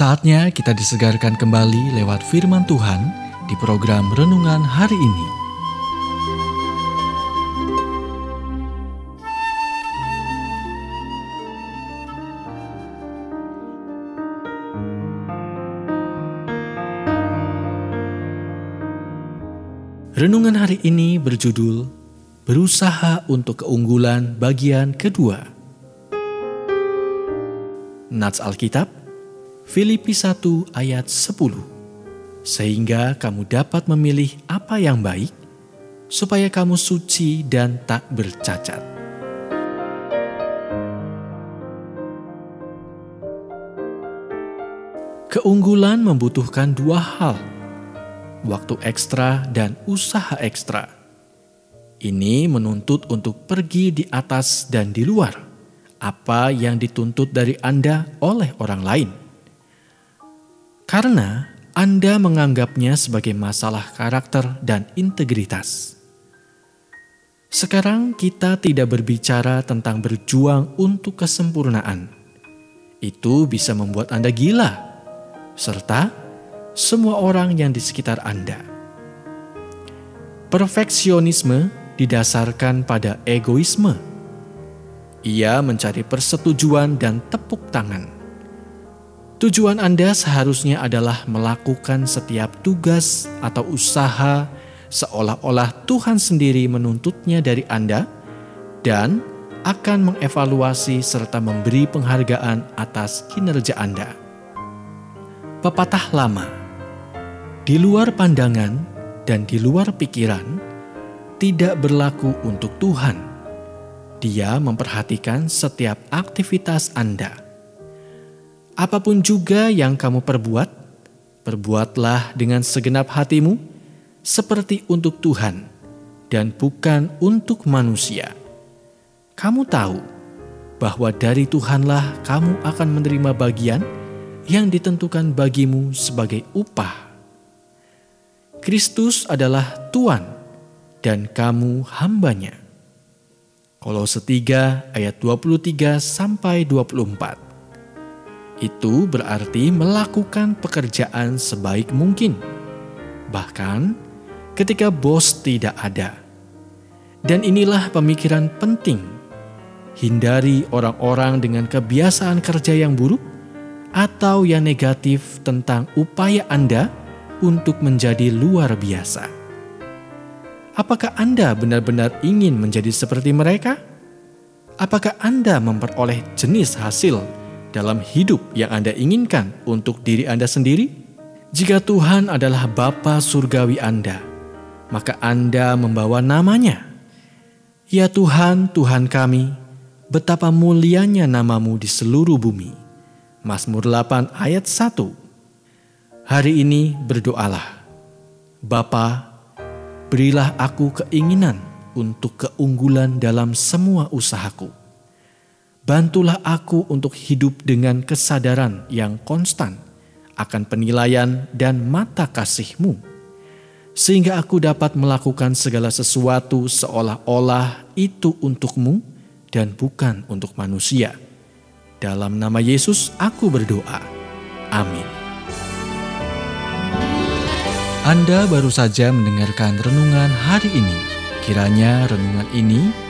Saatnya kita disegarkan kembali lewat firman Tuhan di program renungan hari ini. Renungan hari ini berjudul Berusaha untuk Keunggulan bagian kedua. Nats Alkitab Filipi 1 ayat 10. Sehingga kamu dapat memilih apa yang baik, supaya kamu suci dan tak bercacat. Keunggulan membutuhkan dua hal, waktu ekstra dan usaha ekstra. Ini menuntut untuk pergi di atas dan di luar, apa yang dituntut dari Anda oleh orang lain karena Anda menganggapnya sebagai masalah karakter dan integritas. Sekarang kita tidak berbicara tentang berjuang untuk kesempurnaan. Itu bisa membuat Anda gila, serta semua orang yang di sekitar Anda. Perfeksionisme didasarkan pada egoisme. Ia mencari persetujuan dan tepuk tangan Tujuan Anda seharusnya adalah melakukan setiap tugas atau usaha seolah-olah Tuhan sendiri menuntutnya dari Anda dan akan mengevaluasi serta memberi penghargaan atas kinerja Anda. Pepatah lama, di luar pandangan dan di luar pikiran, tidak berlaku untuk Tuhan. Dia memperhatikan setiap aktivitas Anda Apa pun juga yang kamu perbuat, perbuatlah dengan segenap hatimu, seperti untuk Tuhan dan bukan untuk manusia. Kamu tahu bahwa dari Tuhanlah kamu akan menerima bagian yang ditentukan bagimu sebagai upah. Kristus adalah Tuhan dan kamu hambanya. Kolose 3 ayat 23 sampai 24. Itu berarti melakukan pekerjaan sebaik mungkin, bahkan ketika bos tidak ada. Dan inilah pemikiran penting: hindari orang-orang dengan kebiasaan kerja yang buruk atau yang negatif tentang upaya Anda untuk menjadi luar biasa. Apakah Anda benar-benar ingin menjadi seperti mereka? Apakah Anda memperoleh jenis hasil dalam hidup yang Anda inginkan untuk diri Anda sendiri? Jika Tuhan adalah Bapa surgawi Anda, maka Anda membawa namanya. Ya Tuhan, Tuhan kami, betapa mulianya namamu di seluruh bumi. Mazmur 8 ayat 1 Hari ini berdoalah, Bapa, berilah aku keinginan untuk keunggulan dalam semua usahaku Bantulah aku untuk hidup dengan kesadaran yang konstan akan penilaian dan mata kasih-Mu, sehingga aku dapat melakukan segala sesuatu seolah-olah itu untuk-Mu dan bukan untuk manusia. Dalam nama Yesus aku berdoa. Amin. Anda baru saja mendengarkan renungan hari ini. Kiranya renungan ini